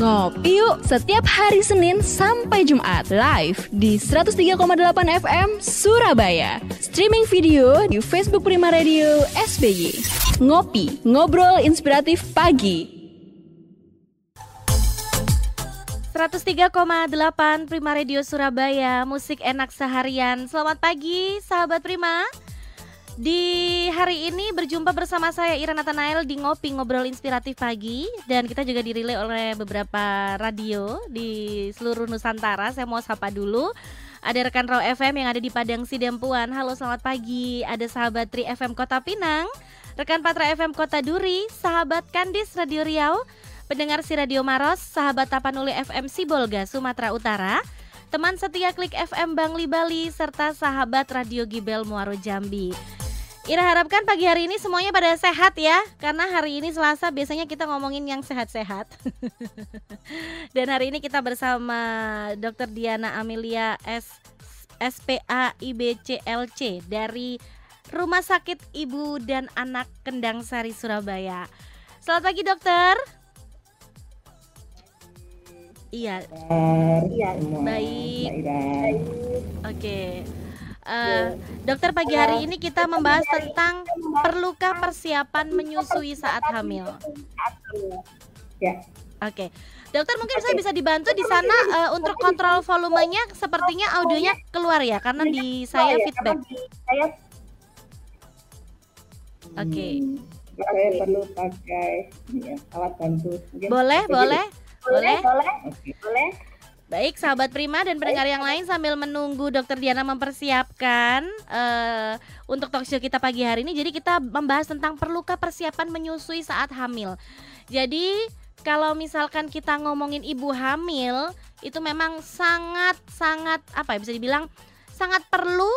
Ngopi yuk setiap hari Senin sampai Jumat live di 103,8 FM Surabaya. Streaming video di Facebook Prima Radio SBY. Ngopi, ngobrol inspiratif pagi. 103,8 Prima Radio Surabaya, musik enak seharian. Selamat pagi sahabat Prima. Di hari ini berjumpa bersama saya Ira Nathanael di Ngopi Ngobrol Inspiratif Pagi dan kita juga dirilai oleh beberapa radio di seluruh Nusantara. Saya mau sapa dulu. Ada rekan Raw FM yang ada di Padang Sidempuan. Halo selamat pagi. Ada sahabat Tri FM Kota Pinang, rekan Patra FM Kota Duri, sahabat Kandis Radio Riau, pendengar si Radio Maros, sahabat Tapanuli FM Sibolga Sumatera Utara, teman setia Klik FM Bangli Bali serta sahabat Radio Gibel Muaro Jambi. Ira harapkan pagi hari ini semuanya pada sehat ya Karena hari ini Selasa biasanya kita ngomongin yang sehat-sehat Dan hari ini kita bersama Dr. Diana Amelia S SPA IBCLC dari Rumah Sakit Ibu dan Anak Kendang Sari Surabaya Selamat pagi dokter Iya. Iya. Baik. Oke. Uh, dokter pagi hari ini kita membahas tentang perlukah persiapan menyusui saat hamil. Ya. Oke, dokter mungkin saya bisa dibantu di sana uh, untuk kontrol volumenya. Sepertinya audionya keluar ya, karena di saya feedback. Oke. Saya perlu pakai ya, alat bantu. Boleh, boleh. Boleh, boleh. Boleh. Baik, sahabat Prima dan pendengar yang lain sambil menunggu Dokter Diana mempersiapkan uh, untuk talkshow kita pagi hari ini. Jadi kita membahas tentang perlukah persiapan menyusui saat hamil. Jadi kalau misalkan kita ngomongin ibu hamil itu memang sangat sangat apa ya bisa dibilang sangat perlu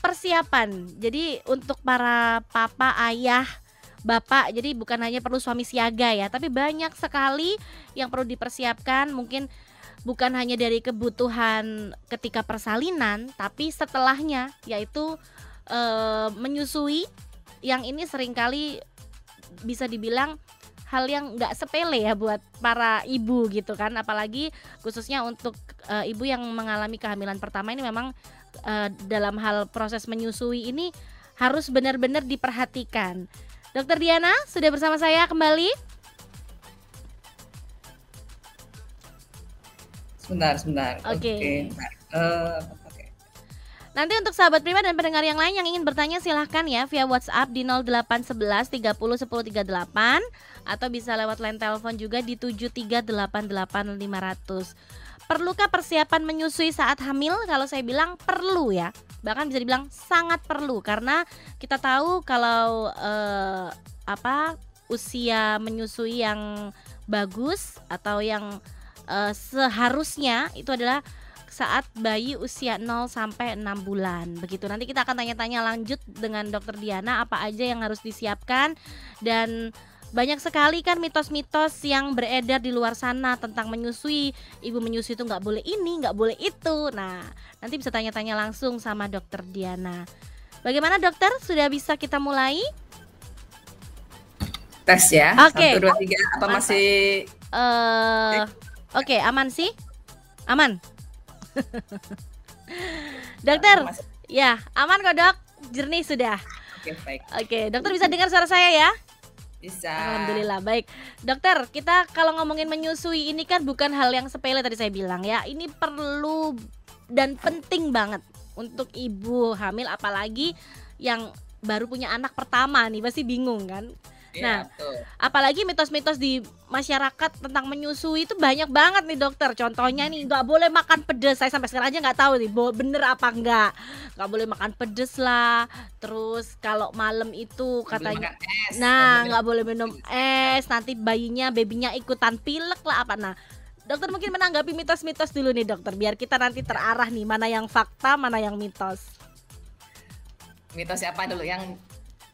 persiapan. Jadi untuk para papa, ayah, bapak jadi bukan hanya perlu suami siaga ya tapi banyak sekali yang perlu dipersiapkan mungkin bukan hanya dari kebutuhan ketika persalinan tapi setelahnya yaitu e, menyusui yang ini sering kali bisa dibilang hal yang nggak sepele ya buat para ibu gitu kan apalagi khususnya untuk e, ibu yang mengalami kehamilan pertama ini memang e, dalam hal proses menyusui ini harus benar-benar diperhatikan Dokter Diana sudah bersama saya kembali. Sebentar, sebentar. Oke. Okay. Okay. Uh, okay. Nanti untuk sahabat Prima dan pendengar yang lain yang ingin bertanya silahkan ya via WhatsApp di 0811 30 10 38 atau bisa lewat line telepon juga di 7388500. Perlukah persiapan menyusui saat hamil? Kalau saya bilang perlu ya bahkan bisa dibilang sangat perlu karena kita tahu kalau uh, apa usia menyusui yang bagus atau yang uh, seharusnya itu adalah saat bayi usia 0 sampai 6 bulan. Begitu. Nanti kita akan tanya-tanya lanjut dengan Dokter Diana apa aja yang harus disiapkan. Dan banyak sekali kan mitos-mitos yang beredar di luar sana tentang menyusui. Ibu menyusui itu nggak boleh ini nggak boleh itu. Nah nanti bisa tanya-tanya langsung sama dokter Diana. Bagaimana dokter? Sudah bisa kita mulai? Tes ya. Oke. Okay. satu dua tiga. Apa masih uh, oke okay, aman sih aman dokter ya aman kok dok jernih sudah Oke, baik. Oke, dokter bisa dengar suara saya ya? Bisa. Alhamdulillah baik. Dokter, kita kalau ngomongin menyusui ini kan bukan hal yang sepele tadi saya bilang ya. Ini perlu dan penting banget untuk ibu hamil apalagi yang baru punya anak pertama nih pasti bingung kan Nah, betul. apalagi mitos-mitos di masyarakat tentang menyusui itu banyak banget nih dokter. Contohnya nih nggak boleh makan pedes. Saya sampai sekarang aja nggak tahu nih bener apa enggak. Nggak boleh makan pedes lah. Terus kalau malam itu katanya, es, nah nggak nggak boleh minum es. Nanti bayinya, babynya ikutan pilek lah apa. Nah, dokter mungkin menanggapi mitos-mitos dulu nih dokter. Biar kita nanti terarah nih mana yang fakta, mana yang mitos. mitos siapa dulu yang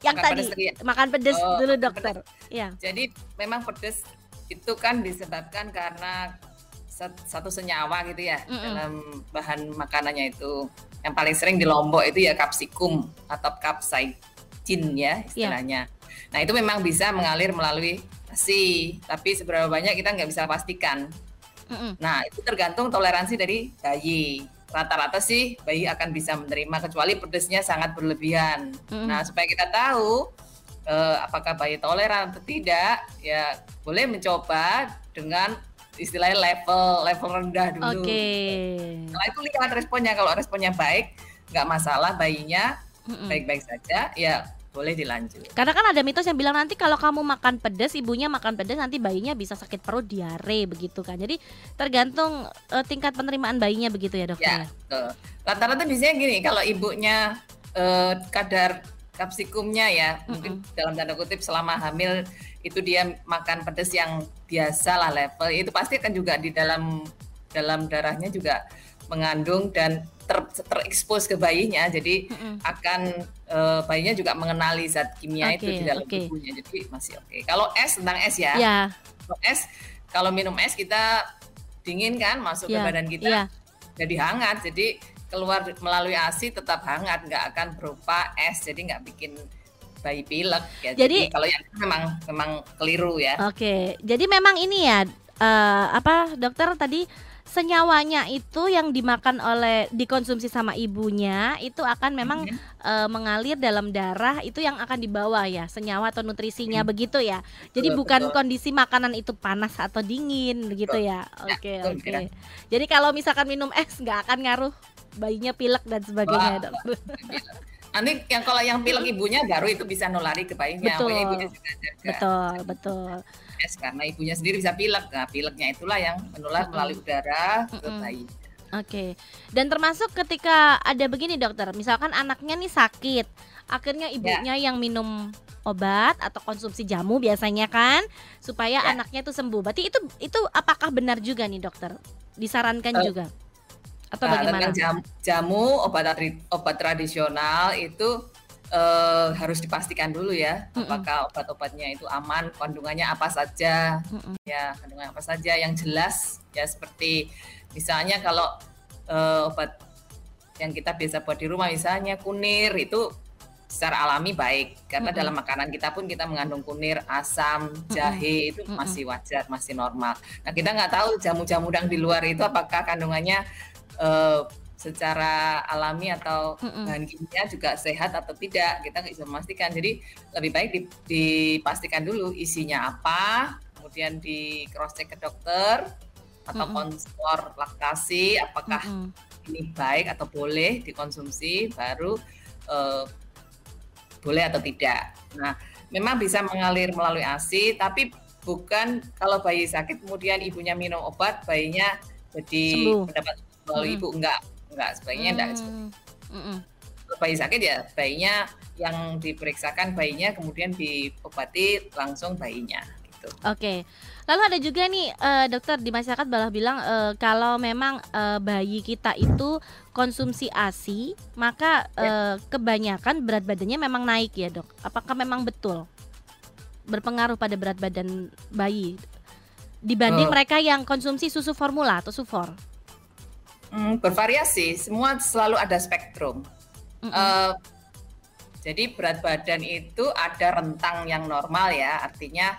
Yang Makan tadi pedes ya? makan pedes Oh, dulu dokter. Ya. Jadi memang pedes itu kan disebabkan karena sat- satu senyawa gitu ya Mm-mm. dalam bahan makanannya itu. Yang paling sering di Lombok itu ya kapsikum atau capsaicin ya istilahnya. Nah itu memang bisa mengalir melalui nasi, tapi seberapa banyak kita nggak bisa pastikan. Mm-mm. Nah, itu tergantung toleransi dari bayi. Rata-rata sih bayi akan bisa menerima kecuali pedesnya sangat berlebihan. Mm-mm. Nah, supaya kita tahu uh, apakah bayi toleran atau tidak, ya boleh mencoba dengan istilahnya level level rendah dulu. Oke. Okay. Setelah itu lihat responnya. Kalau responnya baik, nggak masalah bayinya baik-baik saja, ya boleh dilanjut. Karena kan ada mitos yang bilang nanti kalau kamu makan pedas, ibunya makan pedas nanti bayinya bisa sakit perut, diare begitu kan. Jadi tergantung uh, tingkat penerimaan bayinya begitu ya dokter. Ya, ya? Rata-rata biasanya gini, kalau ibunya uh, kadar kapsikumnya ya, mm -mm. mungkin dalam tanda kutip selama hamil itu dia makan pedas yang biasa lah level, itu pasti akan juga di dalam dalam darahnya juga mengandung dan ter, terekspos ke bayinya jadi mm-hmm. akan uh, bayinya juga mengenali zat kimia okay, itu di dalam okay. tubuhnya jadi masih oke okay. kalau es tentang es ya yeah. kalau es kalau minum es kita dingin kan masuk yeah. ke iya, badan kita yeah. jadi hangat jadi keluar melalui ASI tetap hangat nggak akan berupa es jadi nggak bikin bayi pilek ya. Jadi, jadi kalau yang memang memang keliru ya. Oke. Okay. Jadi memang ini ya uh, apa dokter tadi senyawanya itu yang dimakan oleh dikonsumsi sama ibunya itu akan memang mm -hmm. e, mengalir dalam darah itu yang akan dibawa ya senyawa atau nutrisinya mm. begitu ya. Jadi betul, bukan betul. kondisi makanan itu panas atau dingin begitu ya. ya. Oke oke. Okay. Jadi kalau misalkan minum es nggak akan ngaruh bayinya pilek dan sebagainya. Wah, Nanti yang kalau yang pilek ibunya baru itu bisa nulari ke bayinya. Betul. Ibunya juga Betul betul diabetes karena ibunya sendiri bisa pilek. Nah, pileknya itulah yang menular mm-hmm. melalui udara ke mm-hmm. bayi. Oke. Okay. Dan termasuk ketika ada begini dokter, misalkan anaknya nih sakit, akhirnya ya. ibunya ya. yang minum obat atau konsumsi jamu biasanya kan supaya ya. anaknya itu sembuh. Berarti itu itu apakah benar juga nih dokter? Disarankan uh, juga atau nah, bagaimana? Jamu, jamu obat obat tradisional itu uh, harus dipastikan dulu ya mm -mm. apakah obat-obatnya itu aman kandungannya apa saja mm -mm. ya kandungan apa saja yang jelas ya seperti misalnya kalau uh, obat yang kita biasa buat di rumah misalnya kunir itu secara alami baik karena mm -hmm. dalam makanan kita pun kita mengandung kunir, asam, jahe mm -hmm. itu masih wajar, masih normal. Nah kita nggak tahu jamu-jamu yang di luar itu apakah kandungannya uh, secara alami atau mm-hmm. bahan kimia juga sehat atau tidak kita nggak bisa memastikan jadi lebih baik dipastikan dulu isinya apa kemudian di cross check ke dokter atau mm-hmm. konselor laktasi apakah mm-hmm. ini baik atau boleh dikonsumsi baru uh, boleh atau tidak nah memang bisa mengalir melalui ASI tapi bukan kalau bayi sakit kemudian ibunya minum obat bayinya jadi mendapat melalui mm-hmm. ibu enggak enggak sebaiknya enggak hmm. bayi sakit ya bayinya yang diperiksakan bayinya kemudian diobati langsung bayinya gitu. Oke. Lalu ada juga nih uh, dokter di masyarakat malah bilang uh, kalau memang uh, bayi kita itu konsumsi ASI, maka uh, kebanyakan berat badannya memang naik ya, Dok. Apakah memang betul? Berpengaruh pada berat badan bayi dibanding uh. mereka yang konsumsi susu formula atau sufor? Hmm, bervariasi, semua selalu ada spektrum. Mm -hmm. uh, jadi berat badan itu ada rentang yang normal ya, artinya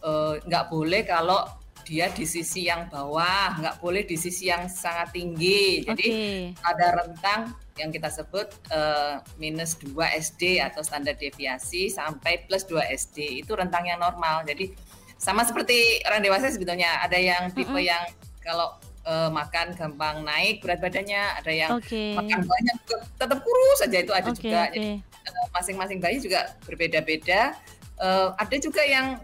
uh, nggak boleh kalau dia di sisi yang bawah, nggak boleh di sisi yang sangat tinggi. Jadi okay. ada rentang yang kita sebut uh, minus 2 SD atau standar deviasi sampai plus 2 SD. Itu rentang yang normal. Jadi sama seperti orang dewasa sebetulnya ada yang tipe mm -hmm. yang kalau uh, makan gampang naik berat badannya, ada yang okay. makan banyak tetap kurus saja itu ada okay, juga. Okay. Jadi eh, masing-masing bayi juga berbeda-beda. Uh, ada juga yang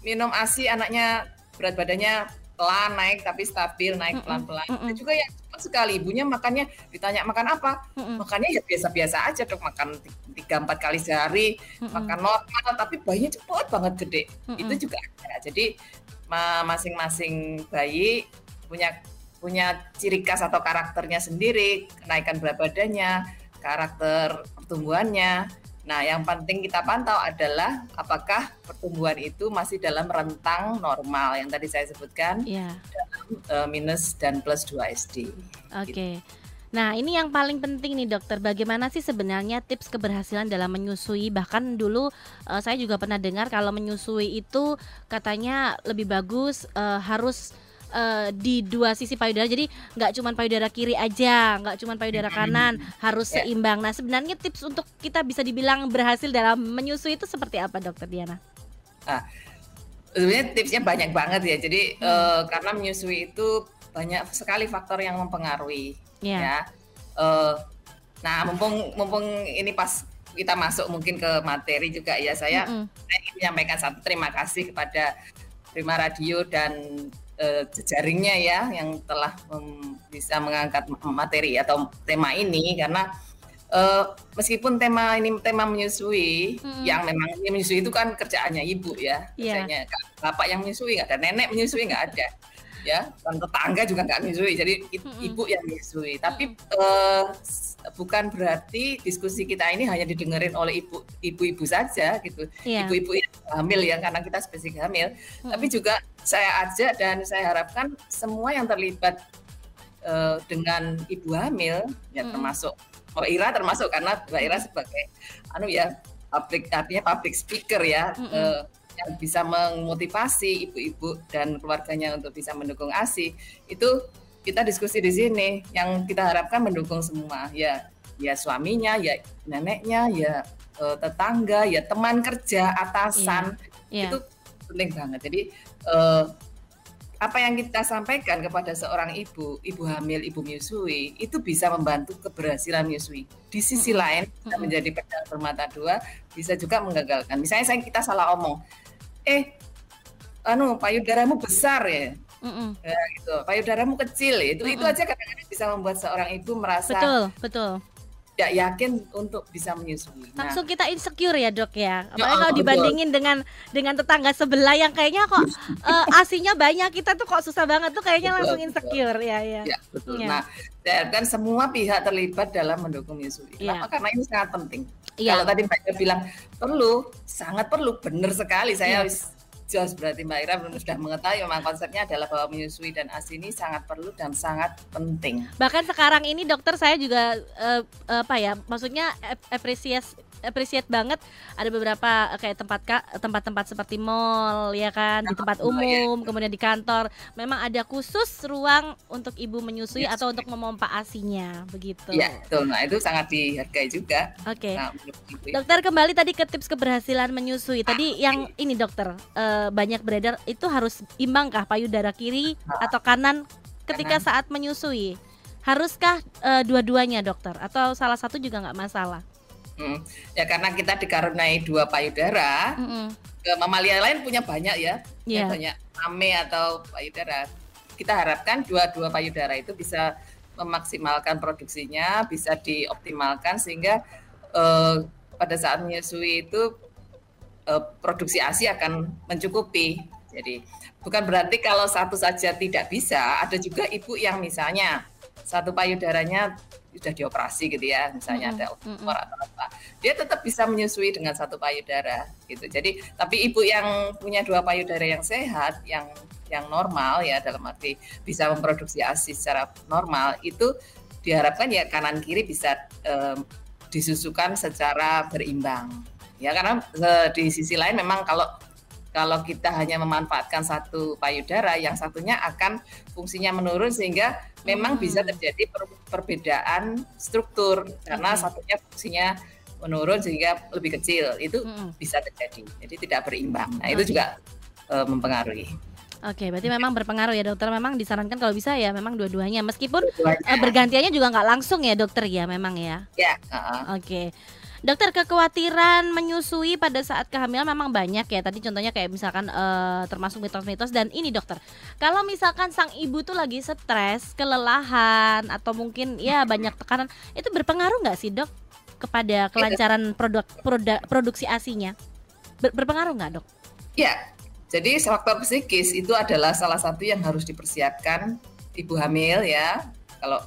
minum ASI anaknya berat badannya pelan naik tapi stabil naik pelan-pelan. Mm -mm. Ada juga yang cepat sekali ibunya makannya ditanya makan apa, mm -mm. makannya ya biasa-biasa aja dok makan tiga empat kali sehari, mm -mm. makan normal tapi bayinya cepat banget gede. Mm -mm. Itu juga ada. Jadi masing-masing bayi punya punya ciri khas atau karakternya sendiri, kenaikan berat badannya, karakter pertumbuhannya. Nah, yang penting kita pantau adalah apakah pertumbuhan itu masih dalam rentang normal yang tadi saya sebutkan, yeah. dalam uh, minus dan plus 2 SD. Oke. Okay. Nah, ini yang paling penting nih dokter. Bagaimana sih sebenarnya tips keberhasilan dalam menyusui? Bahkan dulu uh, saya juga pernah dengar kalau menyusui itu katanya lebih bagus uh, harus uh, di dua sisi payudara. Jadi nggak cuma payudara kiri aja, nggak cuma payudara kanan, harus yeah. seimbang. Nah, sebenarnya tips untuk kita bisa dibilang berhasil dalam menyusui itu seperti apa, Dokter Diana? Ah, sebenarnya tipsnya banyak banget ya. Jadi hmm. uh, karena menyusui itu banyak sekali faktor yang mempengaruhi. Yeah. Ya. Uh, nah, mumpung mumpung ini pas kita masuk mungkin ke materi juga ya saya, mm -hmm. saya ingin menyampaikan satu terima kasih kepada Prima Radio dan uh, jejaringnya ya yang telah um, bisa mengangkat materi atau tema ini karena uh, meskipun tema ini tema menyusui hmm. yang memang menyusui itu kan kerjaannya ibu ya yeah. kerjanya bapak yang menyusui nggak ada nenek menyusui nggak ada ya dan tetangga juga nggak menyusui jadi ibu yang menyusui tapi uh, bukan berarti diskusi kita ini hanya didengerin oleh ibu ibu-ibu saja gitu yeah. ibu-ibu yang hamil ya karena kita spesifik hamil hmm. tapi juga saya ajak dan saya harapkan semua yang terlibat uh, dengan ibu hamil ya hmm. termasuk Mbak Ira termasuk karena Mbak Ira sebagai anu ya public artinya public speaker ya hmm. uh, yang bisa memotivasi ibu-ibu dan keluarganya untuk bisa mendukung ASI itu kita diskusi di sini yang kita harapkan mendukung semua ya ya suaminya ya neneknya ya uh, tetangga ya teman kerja atasan yeah. Yeah. itu penting banget jadi uh, apa yang kita sampaikan kepada seorang ibu, ibu hamil, ibu menyusui, itu bisa membantu keberhasilan menyusui. Di sisi lain, menjadi pedang bermata dua, bisa juga menggagalkan. Misalnya saya kita salah omong, eh, anu payudaramu besar ya, Mm-mm. ya gitu. Payudaramu kecil itu Mm-mm. itu aja kadang-kadang bisa membuat seorang ibu merasa betul betul tidak yakin untuk bisa menyusui. Nah, Langsung kita insecure ya dok ya. Apalagi ya, kalau dibandingin betul. dengan dengan tetangga sebelah yang kayaknya kok uh, asinya banyak kita tuh kok susah banget tuh kayaknya betul, langsung insecure betul. ya ya. ya betul. Ya. Nah dan semua pihak terlibat dalam mendukung menyusui. Ya. Karena ini sangat penting. Ya. Kalau tadi Mbak bilang perlu, sangat perlu, benar sekali. Saya ya jelas berarti Mbak Ira sudah mengetahui memang konsepnya adalah bahwa menyusui dan ASI ini sangat perlu dan sangat penting. Bahkan sekarang ini dokter saya juga uh, apa ya, maksudnya apresiasi appreciate banget. Ada beberapa eh, kayak tempat tempat-tempat seperti mall ya kan di tempat umum ya. kemudian di kantor. Memang ada khusus ruang untuk ibu menyusui yes. atau untuk memompa asinya begitu. Ya betul. Nah itu sangat dihargai juga. Oke. Okay. nah, dokter kembali tadi ke tips keberhasilan menyusui. Tadi ah, yang ini dokter uh, banyak beredar itu harus imbangkah payudara kiri ah. atau kanan ketika kanan. saat menyusui? Haruskah uh, dua-duanya dokter? Atau salah satu juga nggak masalah Hmm. Ya karena kita dikaruniai dua payudara, mm -hmm. mamalia lain punya banyak ya, yeah. banyak ame atau payudara. Kita harapkan dua-dua payudara itu bisa memaksimalkan produksinya, bisa dioptimalkan sehingga uh, pada saat menyusui itu uh, produksi ASI akan mencukupi. Jadi bukan berarti kalau satu saja tidak bisa, ada juga ibu yang misalnya satu payudaranya sudah dioperasi gitu ya, misalnya mm -hmm. ada tumor atau apa, dia tetap bisa menyusui dengan satu payudara gitu. Jadi tapi ibu yang punya dua payudara yang sehat, yang yang normal ya dalam arti bisa memproduksi ASI secara normal itu diharapkan ya kanan kiri bisa um, disusukan secara berimbang. Ya karena uh, di sisi lain memang kalau kalau kita hanya memanfaatkan satu payudara, yang satunya akan fungsinya menurun sehingga memang hmm. bisa terjadi per perbedaan struktur karena hmm. satunya fungsinya menurun sehingga lebih kecil itu hmm. bisa terjadi. Jadi tidak berimbang. Nah, itu juga uh, mempengaruhi. Oke, berarti memang berpengaruh ya dokter. Memang disarankan kalau bisa ya memang dua-duanya. Meskipun dua uh, bergantiannya juga nggak langsung ya dokter ya memang ya. Ya. Uh -uh. Oke. Dokter kekhawatiran menyusui pada saat kehamilan memang banyak ya. Tadi contohnya kayak misalkan uh, termasuk mitos-mitos dan ini dokter. Kalau misalkan sang ibu tuh lagi stres, kelelahan atau mungkin ya banyak tekanan, itu berpengaruh nggak sih dok kepada kelancaran produk, produk produksi asinya? Ber, berpengaruh nggak dok? Ya, jadi faktor psikis itu adalah salah satu yang harus dipersiapkan ibu hamil ya. Kalau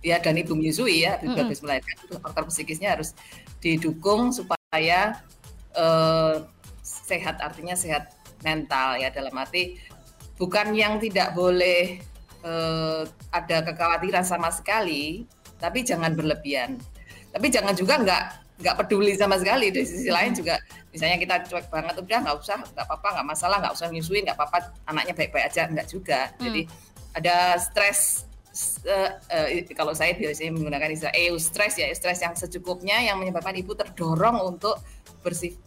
dia dan ibu menyusui ya, mm -hmm. habis melahirkan faktor psikisnya harus didukung supaya uh, sehat artinya sehat mental ya dalam arti bukan yang tidak boleh uh, ada kekhawatiran sama sekali tapi jangan berlebihan tapi jangan juga nggak nggak peduli sama sekali di sisi lain juga misalnya kita cuek banget udah nggak usah nggak apa-apa nggak masalah nggak usah nyusuin nggak apa-apa anaknya baik-baik aja nggak juga hmm. jadi ada stres uh, uh, kalau saya biasanya menggunakan istilah eustress ya stres yang secukupnya yang menyebabkan ibu terdorong untuk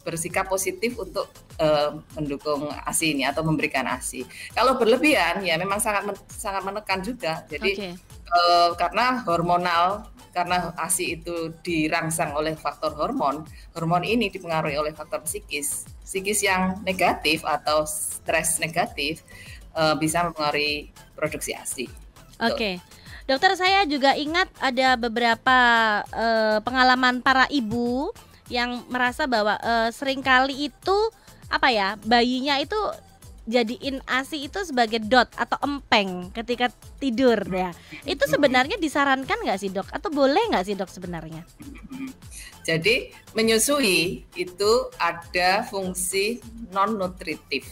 bersikap positif untuk uh, mendukung ASI ini atau memberikan ASI. Kalau berlebihan ya memang sangat men sangat menekan juga. Jadi okay. uh, karena hormonal karena ASI itu dirangsang oleh faktor hormon, hormon ini dipengaruhi oleh faktor psikis. Psikis yang negatif atau stres negatif uh, bisa mempengaruhi produksi ASI. Oke. Okay. Dokter saya juga ingat ada beberapa uh, pengalaman para ibu yang merasa bahwa uh, sering kali itu apa ya bayinya itu jadiin ASI itu sebagai dot atau empeng ketika tidur ya. Itu sebenarnya disarankan nggak sih dok? Atau boleh nggak sih dok sebenarnya? Jadi menyusui itu ada fungsi non nutritif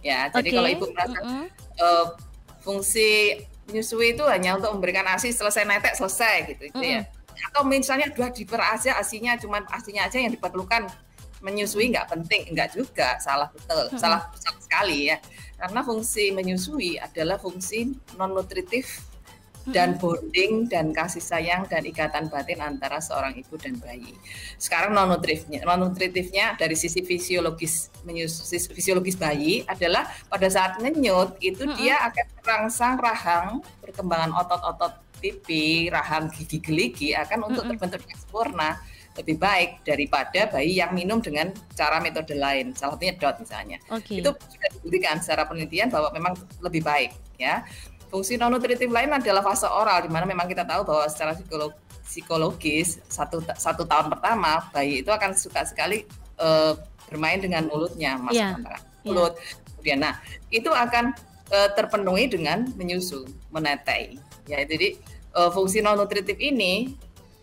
ya. Jadi okay. kalau ibu merasa mm -hmm. uh, fungsi menyusui itu hanya untuk memberikan ASI selesai netek selesai gitu, gitu mm -hmm. ya. Atau misalnya dua diper aja ASInya cuma ASInya aja yang diperlukan menyusui nggak penting, nggak juga salah betul, mm -hmm. salah, salah sekali ya. Karena fungsi menyusui adalah fungsi non nutritif dan bonding dan kasih sayang dan ikatan batin antara seorang ibu dan bayi. Sekarang non nutritifnya, non nutritifnya dari sisi fisiologis fisiologis bayi adalah pada saat ngenyut itu hmm. dia akan merangsang rahang perkembangan otot-otot pipi, rahang gigi geligi akan untuk hmm. terbentuknya sempurna lebih baik daripada bayi yang minum dengan cara metode lain, salah satunya dot misalnya. Okay. Itu sudah dibuktikan secara penelitian bahwa memang lebih baik ya. Fungsi non nutritif lain adalah fase oral, di mana memang kita tahu bahwa secara psikologis satu satu tahun pertama bayi itu akan suka sekali uh, bermain dengan mulutnya, masuk yeah. antara iya. mulut. Yeah. Kemudian, nah itu akan uh, terpenuhi dengan menyusu, menetai. Ya, jadi uh, fungsi non nutritif ini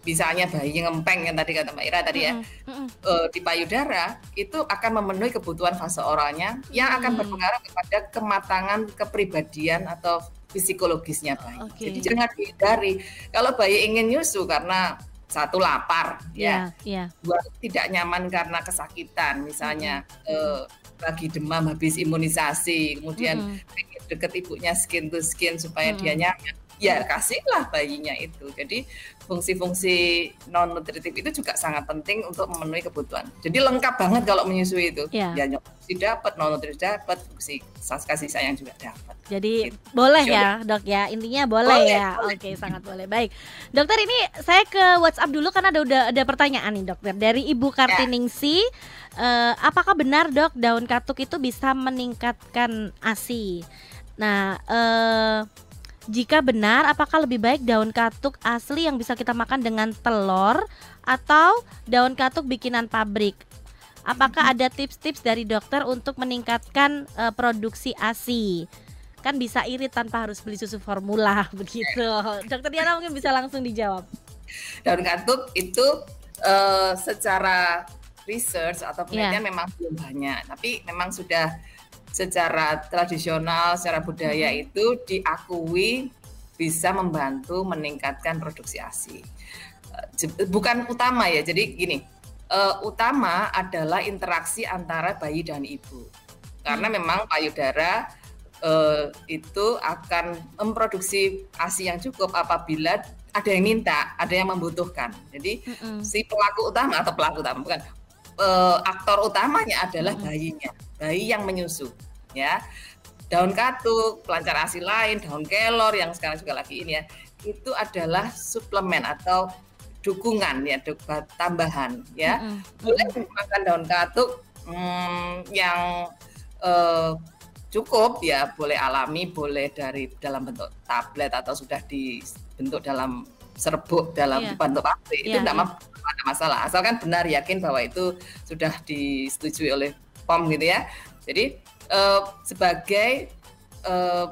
misalnya bayi ngempeng yang tadi kata Mbak Ira tadi ya mm -hmm. uh, di payudara itu akan memenuhi kebutuhan fase oralnya yang akan berpengaruh kepada kematangan kepribadian atau psikologisnya bayi. Okay. Jadi jangan dihindari. Kalau bayi ingin nyusu karena satu lapar yeah, ya, yeah. dua tidak nyaman karena kesakitan misalnya mm -hmm. uh, lagi demam habis imunisasi kemudian mm -hmm. deket ibunya skin to skin supaya mm -hmm. dia nyaman ya kasihlah bayinya itu. Jadi fungsi-fungsi non nutritif itu juga sangat penting untuk memenuhi kebutuhan. Jadi lengkap banget kalau menyusui itu. Ya, ya nutrisi dapat, non nutritif dapat, fungsi kasih sayang juga dapat. Jadi gitu. boleh ya, Dok ya. Intinya boleh, boleh ya. Boleh. Oke, sangat boleh. Baik. Dokter ini saya ke WhatsApp dulu karena ada udah ada pertanyaan nih, Dokter. Dari Ibu Kartiningsi ya. Uh, apakah benar dok daun katuk itu bisa meningkatkan ASI? Nah, uh, jika benar, apakah lebih baik daun katuk asli yang bisa kita makan dengan telur atau daun katuk bikinan pabrik? Apakah ada tips-tips dari dokter untuk meningkatkan uh, produksi ASI? Kan bisa irit tanpa harus beli susu formula begitu. Dokter Diana mungkin bisa langsung dijawab. Daun katuk itu uh, secara research atau penelitian yeah. memang belum banyak, tapi memang sudah secara tradisional, secara budaya hmm. itu diakui bisa membantu meningkatkan produksi ASI. Eh, bukan utama ya, jadi gini, uh, utama adalah interaksi antara bayi dan ibu. Karena hmm. memang payudara uh, itu akan memproduksi ASI yang cukup apabila ada yang minta, ada yang membutuhkan. Jadi hmm. si pelaku utama atau pelaku utama bukan uh, aktor utamanya adalah hmm. bayinya bayi yang menyusu ya daun katuk pelancar asi lain daun kelor yang sekarang juga lagi ini ya itu adalah suplemen atau dukungan ya tambahan ya mm -hmm. boleh makan daun katuk hmm, yang uh, cukup ya boleh alami boleh dari dalam bentuk tablet atau sudah dibentuk dalam serbuk dalam yeah. bentuk pabrik yeah, itu tidak yeah. ada masalah asalkan benar yakin bahwa itu sudah disetujui oleh POM gitu ya jadi uh, sebagai uh,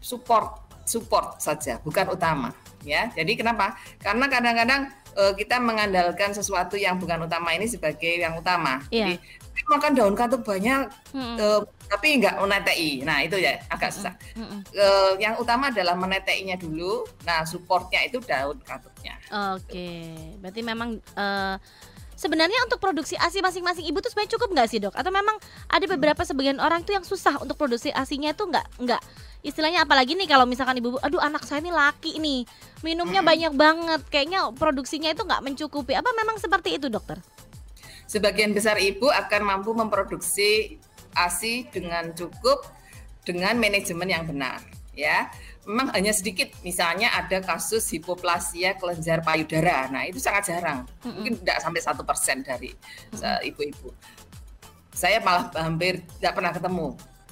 support support saja, bukan utama ya. Jadi kenapa? Karena kadang-kadang uh, kita mengandalkan sesuatu yang bukan utama ini sebagai yang utama. Yeah. Jadi makan daun katuk banyak hmm. uh, tapi nggak menetei. Nah, itu ya agak susah. Hmm. Uh, yang utama adalah meneteinya dulu. Nah, supportnya itu daun katuknya. Oke. Okay. Berarti memang uh, sebenarnya untuk produksi ASI masing-masing ibu tuh sebenarnya cukup nggak sih dok? Atau memang ada beberapa sebagian orang tuh yang susah untuk produksi ASINya tuh nggak nggak istilahnya apalagi nih kalau misalkan ibu, aduh anak saya ini laki nih minumnya hmm. banyak banget, kayaknya produksinya itu nggak mencukupi. Apa memang seperti itu dokter? Sebagian besar ibu akan mampu memproduksi ASI dengan cukup dengan manajemen yang benar ya. Memang hanya sedikit misalnya ada kasus hipoplasia kelenjar payudara. Nah itu sangat jarang. Mungkin tidak sampai satu persen dari ibu-ibu. Saya malah hampir tidak pernah ketemu.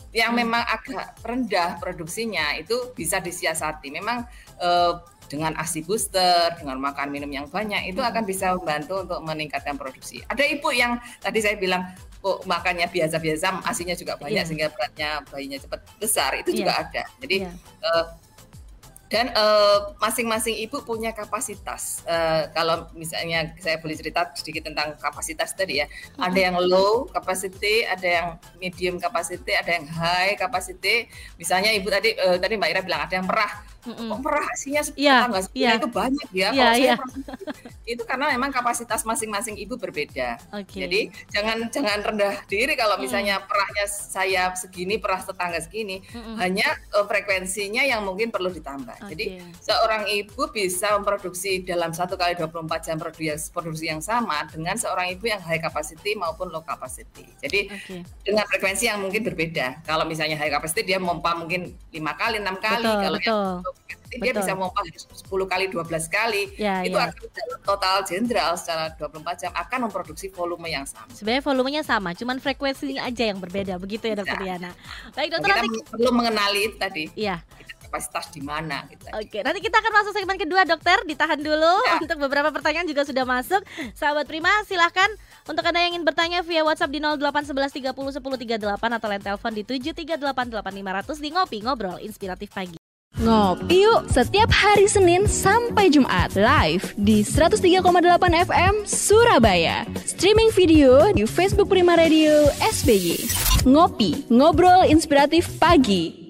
Yang memang agak rendah produksinya itu bisa disiasati. Memang eh, dengan asi booster, dengan makan minum yang banyak itu akan bisa membantu untuk meningkatkan produksi. Ada ibu yang tadi saya bilang kok makannya biasa-biasa, asinya juga banyak yeah. sehingga beratnya bayinya cepat besar itu yeah. juga ada. Jadi yeah. Iya. uh, dan eh, masing-masing uh, ibu punya kapasitas. Uh, kalau misalnya saya boleh cerita sedikit tentang kapasitas tadi ya, mm-hmm. ada yang low capacity, ada yang medium capacity, ada yang high capacity. Misalnya ibu tadi uh, tadi Mbak Ira bilang ada yang merah Mm-mm. kok rahasinya yeah, tetangga yeah. itu banyak ya. Yeah, Kalau yeah. itu karena memang kapasitas masing-masing ibu berbeda. Okay. Jadi jangan jangan rendah diri kalau misalnya mm. perahnya saya segini, perah tetangga segini, Mm-mm. hanya uh, frekuensinya yang mungkin perlu ditambah. Okay. Jadi seorang ibu bisa memproduksi dalam satu kali 24 jam produksi, produksi yang sama dengan seorang ibu yang high capacity maupun low capacity. Jadi okay. dengan frekuensi yang mungkin berbeda. Kalau misalnya high capacity dia memompa mungkin lima kali, enam kali. Betul, kalau betul. yang Betul. dia bisa mau 10 kali 12 kali ya, itu ya. akan total jenderal secara 24 jam akan memproduksi volume yang sama. Sebenarnya volumenya sama, cuman frekuensinya aja yang berbeda begitu ya Dokter Diana. Baik Dokter kita nanti perlu mengenali itu tadi. Iya kapasitas di mana gitu. Oke, nanti kita akan masuk segmen kedua dokter, ditahan dulu ya. untuk beberapa pertanyaan juga sudah masuk. Sahabat Prima, silahkan untuk Anda yang ingin bertanya via WhatsApp di 0811 30 10 38 atau line telepon di 7388500 di Ngopi Ngobrol Inspiratif Pagi. Ngopi yuk setiap hari Senin sampai Jumat live di 103,8 FM Surabaya. Streaming video di Facebook Prima Radio SBY. Ngopi, ngobrol inspiratif pagi.